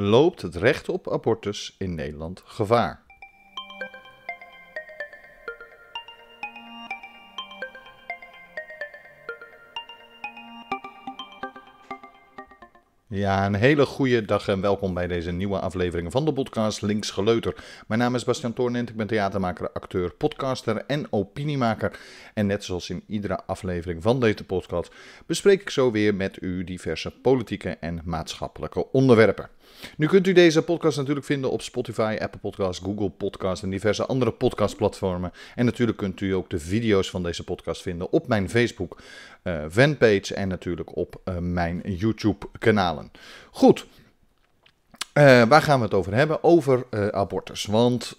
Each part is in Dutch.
loopt het recht op abortus in Nederland gevaar. Ja, een hele goede dag en welkom bij deze nieuwe aflevering van de podcast Links Geleuter. Mijn naam is Bastian Toornent, ik ben theatermaker, acteur, podcaster en opiniemaker. En net zoals in iedere aflevering van deze podcast bespreek ik zo weer met u diverse politieke en maatschappelijke onderwerpen. Nu kunt u deze podcast natuurlijk vinden op Spotify, Apple Podcasts, Google Podcasts en diverse andere podcastplatformen. En natuurlijk kunt u ook de video's van deze podcast vinden op mijn Facebook uh, fanpage en natuurlijk op uh, mijn YouTube kanalen. Goed. Uh, waar gaan we het over hebben? Over uh, abortus. Want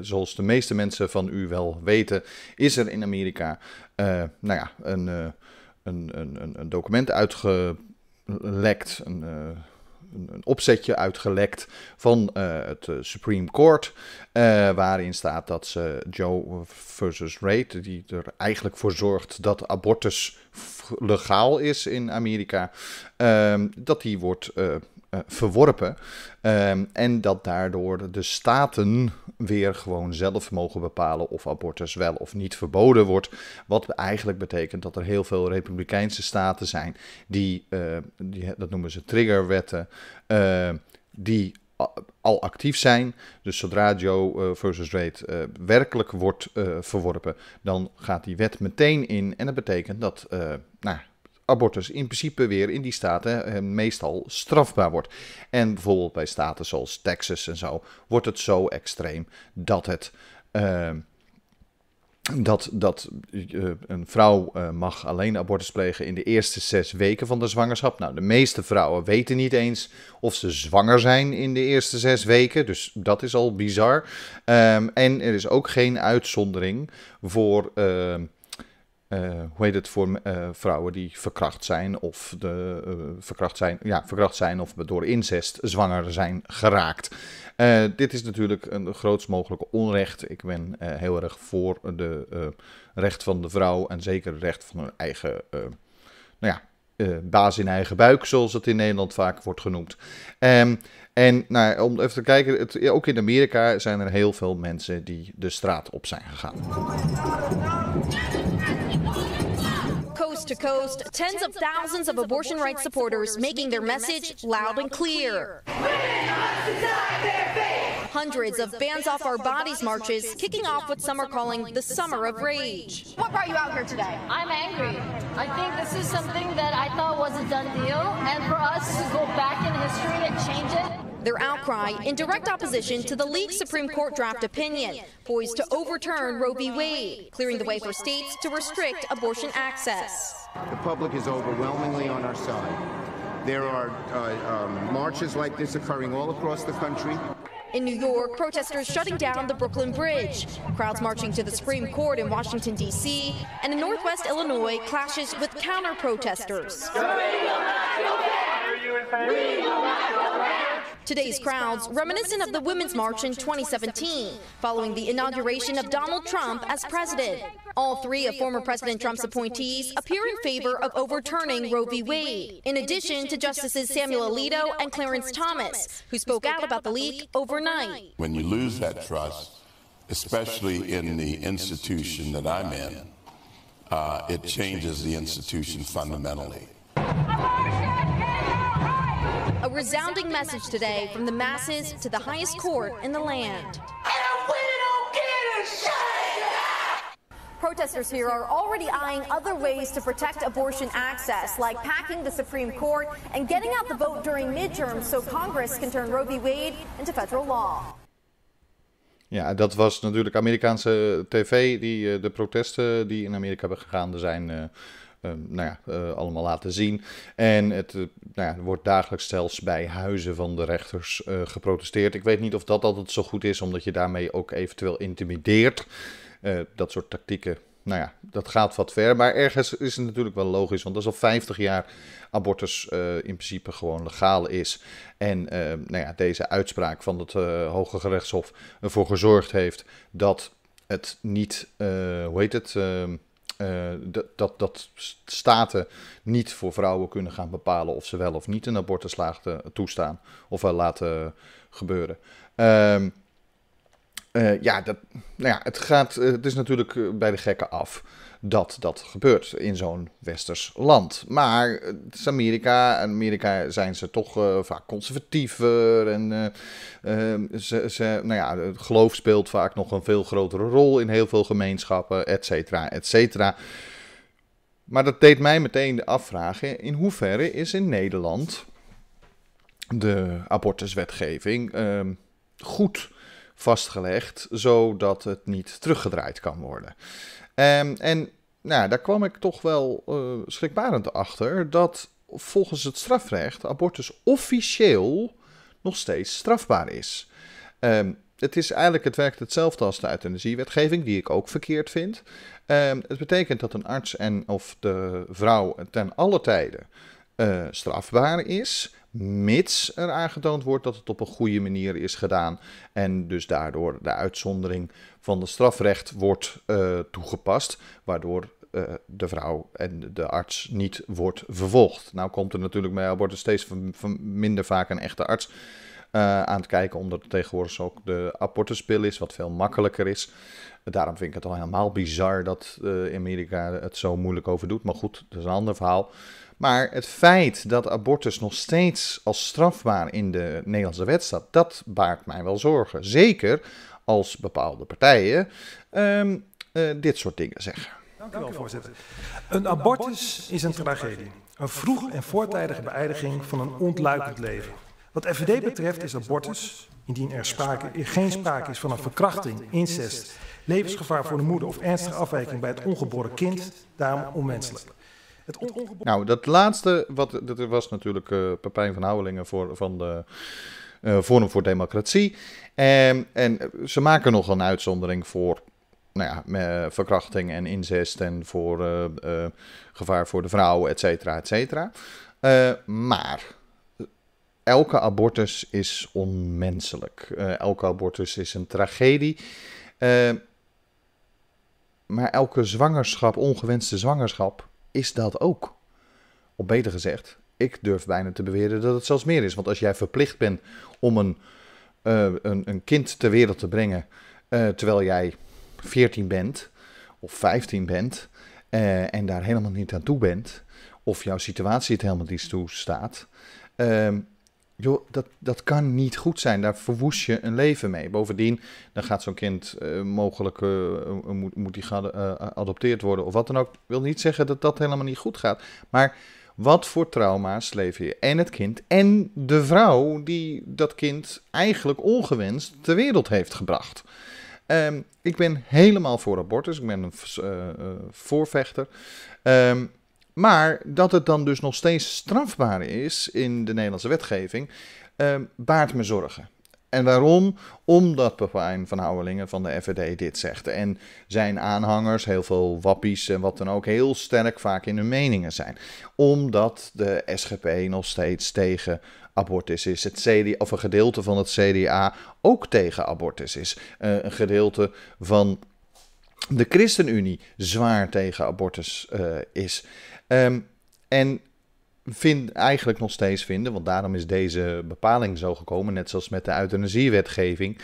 zoals de meeste mensen van u wel weten, is er in Amerika nou ja, een, een, een, een document uitgelekt. Een, een opzetje uitgelekt van uh, het Supreme Court. Uh, waarin staat dat ze Joe versus Reid, die er eigenlijk voor zorgt dat abortus legaal is in Amerika, uh, dat die wordt verworpen. Um, en dat daardoor de staten weer gewoon zelf mogen bepalen of abortus wel of niet verboden wordt. Wat eigenlijk betekent dat er heel veel republikeinse staten zijn die, uh, die dat noemen ze triggerwetten, uh, die al actief zijn. Dus zodra Joe versus uh, werkelijk wordt verworpen, dan gaat die wet meteen in. En dat betekent dat nou, abortus in principe weer in die staten meestal strafbaar wordt. En bijvoorbeeld bij staten zoals Texas en zo wordt het zo extreem dat het. Uh, dat, dat uh, een vrouw uh, mag alleen abortus plegen in de eerste zes weken van de zwangerschap. Nou, de meeste vrouwen weten niet eens of ze zwanger zijn in de eerste zes weken. Dus dat is al bizar. Um, en er is ook geen uitzondering voor. Uh, hoe heet het voor uh, vrouwen die verkracht zijn of de, uh, verkracht zijn, ja, verkracht zijn of door incest zwanger zijn geraakt. dit is natuurlijk een grootst mogelijke onrecht. Ik ben heel erg voor de recht van de vrouw en zeker het recht van hun eigen, nou ja, baas in eigen buik, zoals het in Nederland vaak wordt genoemd. Um, en nou, om even te kijken, het, ook in Amerika zijn er heel veel mensen die de straat op zijn gegaan. Coast to coast, tens of thousands of abortion rights supporters making their message loud and clear. Hundreds of Bands Off Our Bodies marches kicking off what some are calling the Summer of Rage. What brought you out here today? I'm angry. I think this is something that I thought was a done deal, and for us to go back in history and change it. Their outcry in direct opposition to the leaked Supreme Court draft opinion, poised to overturn Roe v. Wade, clearing the way for states to restrict abortion access. The public is overwhelmingly on our side. There are uh, um, marches like this occurring all across the country. In New York, protesters shutting down the Brooklyn Bridge, crowds marching to the Supreme Court in Washington, D.C., and in Northwest Illinois, clashes with counter protesters. Today's crowds reminiscent of the Women's March in 2017, following the inauguration of Donald Trump as president. All three of former President Trump's appointees appear in favor of overturning Roe v. Wade, in addition to Justices Samuel Alito and Clarence Thomas, who spoke out about the leak overnight. When you lose that trust, especially in the institution that I'm in, uh, it changes the institution fundamentally. A resounding message today from the masses to the highest court in the land. Protesters here are already eyeing other ways to protect abortion access, like packing the Supreme Court and getting out the vote during midterms so Congress can turn Roe v. Wade into federal law. Ja, dat was natuurlijk Amerikaanse tv die uh, de protesten die in Amerika hebben gegaan zijn. Uh, uh, nou ja, uh, allemaal laten zien. En het uh, nou ja, wordt dagelijks zelfs bij huizen van de rechters geprotesteerd. Ik weet niet of dat altijd zo goed is, omdat je daarmee ook eventueel intimideert. dat soort tactieken, nou ja, dat gaat wat ver. Maar ergens is het natuurlijk wel logisch, want is al 50 jaar abortus in principe gewoon legaal is. En nou ja, deze uitspraak van het Hoge Gerechtshof ervoor gezorgd heeft dat het niet, hoe heet het dat, dat, dat staten niet voor vrouwen kunnen gaan bepalen of ze wel of niet een abortus laten toestaan of wel laten gebeuren. Ehm, ja, dat, nou ja, het, gaat, het is natuurlijk bij de gekken af dat dat gebeurt in zo'n westers land. Maar is Amerika. In Amerika zijn ze toch uh, vaak conservatiever. En uh, uh, ze, ze, nou ja, het geloof speelt vaak nog een veel grotere rol in heel veel gemeenschappen, et cetera, et cetera. Maar dat deed mij meteen afvragen: in hoeverre is in Nederland de abortuswetgeving ehm, goed vastgelegd, zodat het niet teruggedraaid kan worden? Um, en nou, daar kwam ik toch wel uh, schrikbarend achter dat volgens het strafrecht abortus officieel nog steeds strafbaar is. Um, het is eigenlijk, het werkt hetzelfde als de euthanasiewetgeving, die ik ook verkeerd vind. Um, het betekent dat een arts en of de vrouw ten alle tijden uh, strafbaar is, mits er aangetoond wordt dat het op een goede manier is gedaan en dus daardoor de uitzondering van de strafrecht wordt uh, toegepast, waardoor uh, de vrouw en de arts niet wordt vervolgd. Nou komt er natuurlijk bij abortus steeds van, van minder vaak een echte arts uh, aan het kijken, omdat er tegenwoordig ook de abortuspil is, wat veel makkelijker is. Daarom vind ik het al helemaal bizar dat Amerika het zo moeilijk over doet. Maar goed, dat is een ander verhaal. Maar het feit dat abortus nog steeds als strafbaar in de Nederlandse wet staat, dat baart mij wel zorgen. Zeker als bepaalde partijen um, uh, dit soort dingen zeggen. Dank u wel, voorzitter. Een abortus is een tragedie. Een vroege en voortijdige beëindiging van een ontluikend leven. Wat FVD betreft is abortus, indien er, sprake, geen sprake is van een verkrachting, incest, levensgevaar voor de moeder of ernstige afwijking bij het ongeboren kind, daarom onwenselijk. Nou, dat laatste, wat, dat was natuurlijk uh, Pepijn van Houwelingen voor, van de uh, Forum voor Democratie. En, en ze maken nog een uitzondering voor nou ja, verkrachting en incest en voor uh, gevaar voor de vrouw, et cetera, et cetera. Maar elke abortus is onmenselijk. elke abortus is een tragedie. maar elke zwangerschap, ongewenste zwangerschap, is dat ook. Of beter gezegd, ik durf bijna te beweren dat het zelfs meer is. Want als jij verplicht bent om een, een, een kind ter wereld te brengen, terwijl jij 14 bent of 15 bent uh, en daar helemaal niet aan toe bent, of jouw situatie het helemaal niet toestaat, uh, joh, dat, dat kan niet goed zijn. Daar verwoest je een leven mee. Bovendien, dan gaat zo'n kind uh, mogelijk, uh, moet, moet die geadopteerd worden of wat dan ook. wil niet zeggen dat dat helemaal niet goed gaat. Maar wat voor trauma's leven je en het kind en de vrouw die dat kind eigenlijk ongewenst ter wereld heeft gebracht. Um, ik ben helemaal voor abortus. Ik ben een voorvechter. Um, maar dat het dan dus nog steeds strafbaar is in de Nederlandse wetgeving, um, baart me zorgen. En waarom? Omdat Pepijn van Houwelingen van de FVD dit zegt. En zijn aanhangers, heel veel wappies en wat dan ook, heel sterk vaak in hun meningen zijn. Omdat de SGP nog steeds tegen abortus is. Het CDA, of een gedeelte van het CDA ook tegen abortus is. Uh, een gedeelte van de ChristenUnie zwaar tegen abortus uh, is. Um, en vind, eigenlijk nog steeds vinden, want daarom is deze bepaling zo gekomen, net zoals met de euthanasiewetgeving.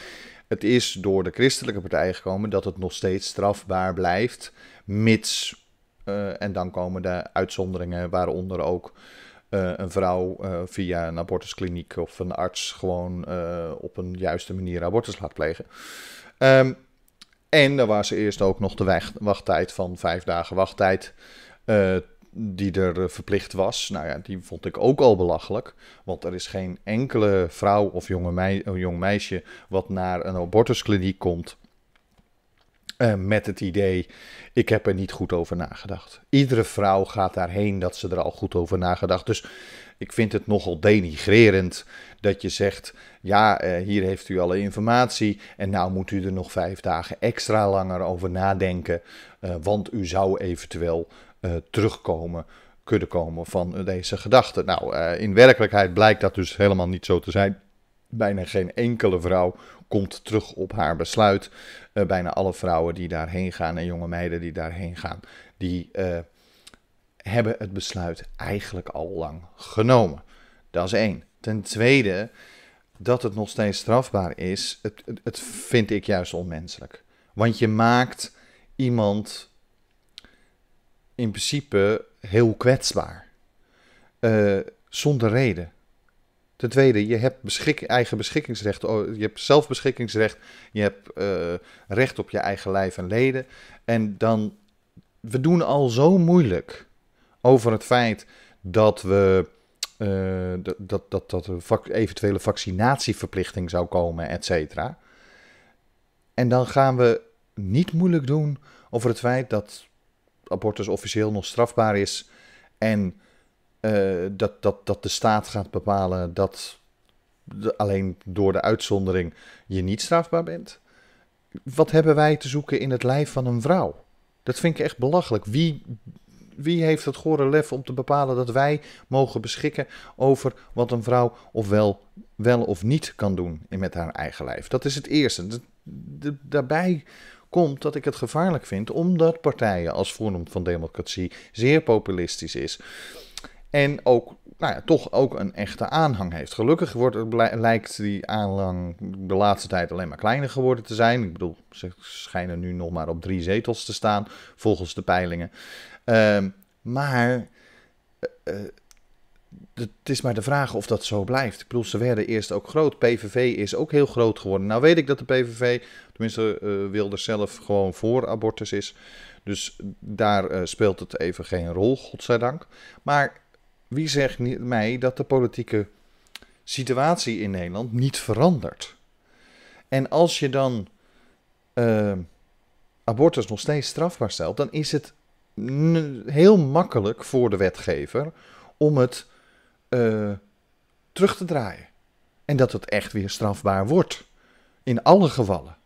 Het is door de christelijke partij gekomen dat het nog steeds strafbaar blijft, mits, uh, en dan komen de uitzonderingen, waaronder ook uh, een vrouw via een abortuskliniek of een arts gewoon op een juiste manier abortus laat plegen. Um, en dan was er eerst ook nog de wachttijd van vijf dagen wachttijd die er verplicht was. Nou ja, die vond ik ook al belachelijk. Want er is geen enkele vrouw of jonge jong meisje wat naar een abortuskliniek komt uh, met het idee, ik heb er niet goed over nagedacht. Iedere vrouw gaat daarheen dat ze er al goed over nagedacht. Dus ik vind het nogal denigrerend dat je zegt, ja, uh, hier heeft u alle informatie en nou moet u er nog vijf dagen extra langer over nadenken, uh, want u zou eventueel terugkomen kunnen komen van deze gedachten. Nou, in werkelijkheid blijkt dat dus helemaal niet zo te zijn. bijna geen enkele vrouw komt terug op haar besluit. Bijna alle vrouwen die daarheen gaan en jonge meiden die daarheen gaan, die hebben het besluit eigenlijk al lang genomen. Dat is één. Ten tweede, dat het nog steeds strafbaar is, het, het, vind ik juist onmenselijk. Want je maakt iemand in principe heel kwetsbaar. Uh, zonder reden. Ten tweede, je hebt eigen beschikkingsrecht. Je hebt zelfbeschikkingsrecht. Je hebt uh, recht op je eigen lijf en leden. En dan, we doen al zo moeilijk over het feit dat we. Uh, dat, dat, dat, eventuele vaccinatieverplichting zou komen, et cetera. En dan gaan we niet moeilijk doen over het feit dat abortus officieel nog strafbaar is. En uh, dat, dat, dat de staat gaat bepalen dat alleen door de uitzondering je niet strafbaar bent. Wat hebben wij te zoeken in het lijf van een vrouw? Dat vind ik echt belachelijk. Wie, wie heeft het gore lef om te bepalen dat wij mogen beschikken over wat een vrouw ofwel wel of niet kan doen met haar eigen lijf? Dat is het eerste. Daarbij komt dat ik het gevaarlijk vind, omdat partijen als Forum van Democratie zeer populistisch is. En ook, nou ja, toch ook een echte aanhang heeft. Gelukkig wordt lijkt die aanhang de laatste tijd alleen maar kleiner geworden te zijn. Ik bedoel, ze schijnen nu nog maar op drie zetels te staan, volgens de peilingen. Uh, maar uh, het is maar de vraag of dat zo blijft. Ik bedoel, ze werden eerst ook groot. PVV is ook heel groot geworden. Nou weet ik dat de PVV, tenminste uh, Wilders zelf, gewoon voor abortus is. Dus daar speelt het even geen rol, godzijdank. Maar wie zegt mij dat de politieke situatie in Nederland niet verandert? En als je dan uh, abortus nog steeds strafbaar stelt, dan is het heel makkelijk voor de wetgever om het uh, terug te draaien. En dat het echt weer strafbaar wordt. In alle gevallen.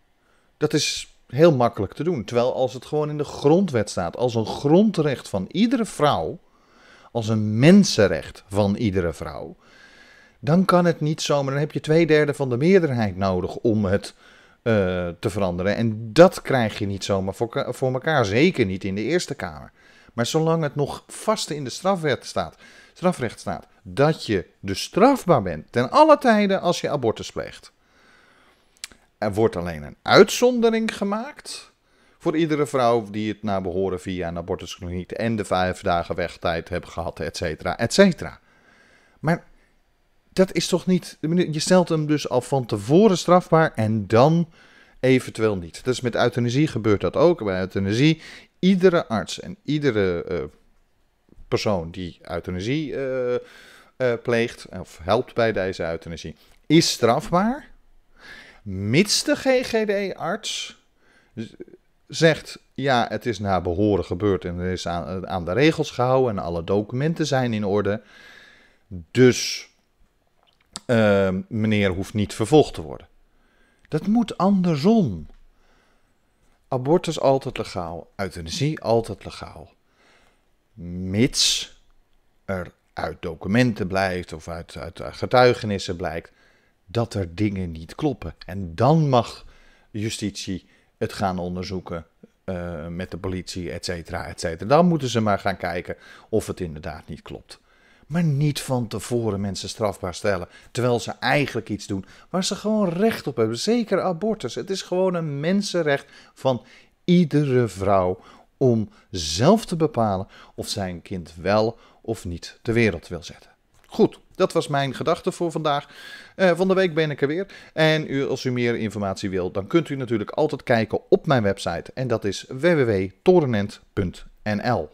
Dat is heel makkelijk te doen. Terwijl als het gewoon in de grondwet staat, als een grondrecht van iedere vrouw, als een mensenrecht van iedere vrouw, dan kan het niet zomaar. Dan heb je twee derde van de meerderheid nodig om het uh, te veranderen. En dat krijg je niet zomaar voor, voor elkaar. Zeker niet in de Eerste Kamer. Maar zolang het nog vast in de strafwet staat, strafrecht staat, dat je dus strafbaar bent ten alle tijden als je abortus pleegt. Er wordt alleen een uitzondering gemaakt voor iedere vrouw die het naar behoren via een abortuskliniek en de vijf dagen wegtijd hebben gehad, et cetera, et cetera. Maar dat is toch niet. Je stelt hem dus al van tevoren strafbaar en dan eventueel niet. Dus met euthanasie gebeurt dat ook. Bij euthanasie, iedere arts en iedere uh, persoon die euthanasie uh, pleegt of helpt bij deze euthanasie, is strafbaar. Mits de GGD-arts zegt: ja, het is naar behoren gebeurd en er is aan de regels gehouden en alle documenten zijn in orde. Dus uh, meneer hoeft niet vervolgd te worden. Dat moet andersom. Abortus altijd legaal, euthanasie altijd legaal. Mits er uit documenten blijkt of uit, uit getuigenissen blijkt dat er dingen niet kloppen. En dan mag justitie het gaan onderzoeken uh, met de politie, et cetera, et cetera. Dan moeten ze maar gaan kijken of het inderdaad niet klopt. Maar niet van tevoren mensen strafbaar stellen. Terwijl ze eigenlijk iets doen waar ze gewoon recht op hebben. Zeker abortus. Het is gewoon een mensenrecht van iedere vrouw om zelf te bepalen of zij een kind wel of niet de wereld wil zetten. Goed, dat was mijn gedachte voor vandaag. Uh, van de week ben ik er weer. En u, als u meer informatie wilt, dan kunt u natuurlijk altijd kijken op mijn website. En dat is www.torenent.nl.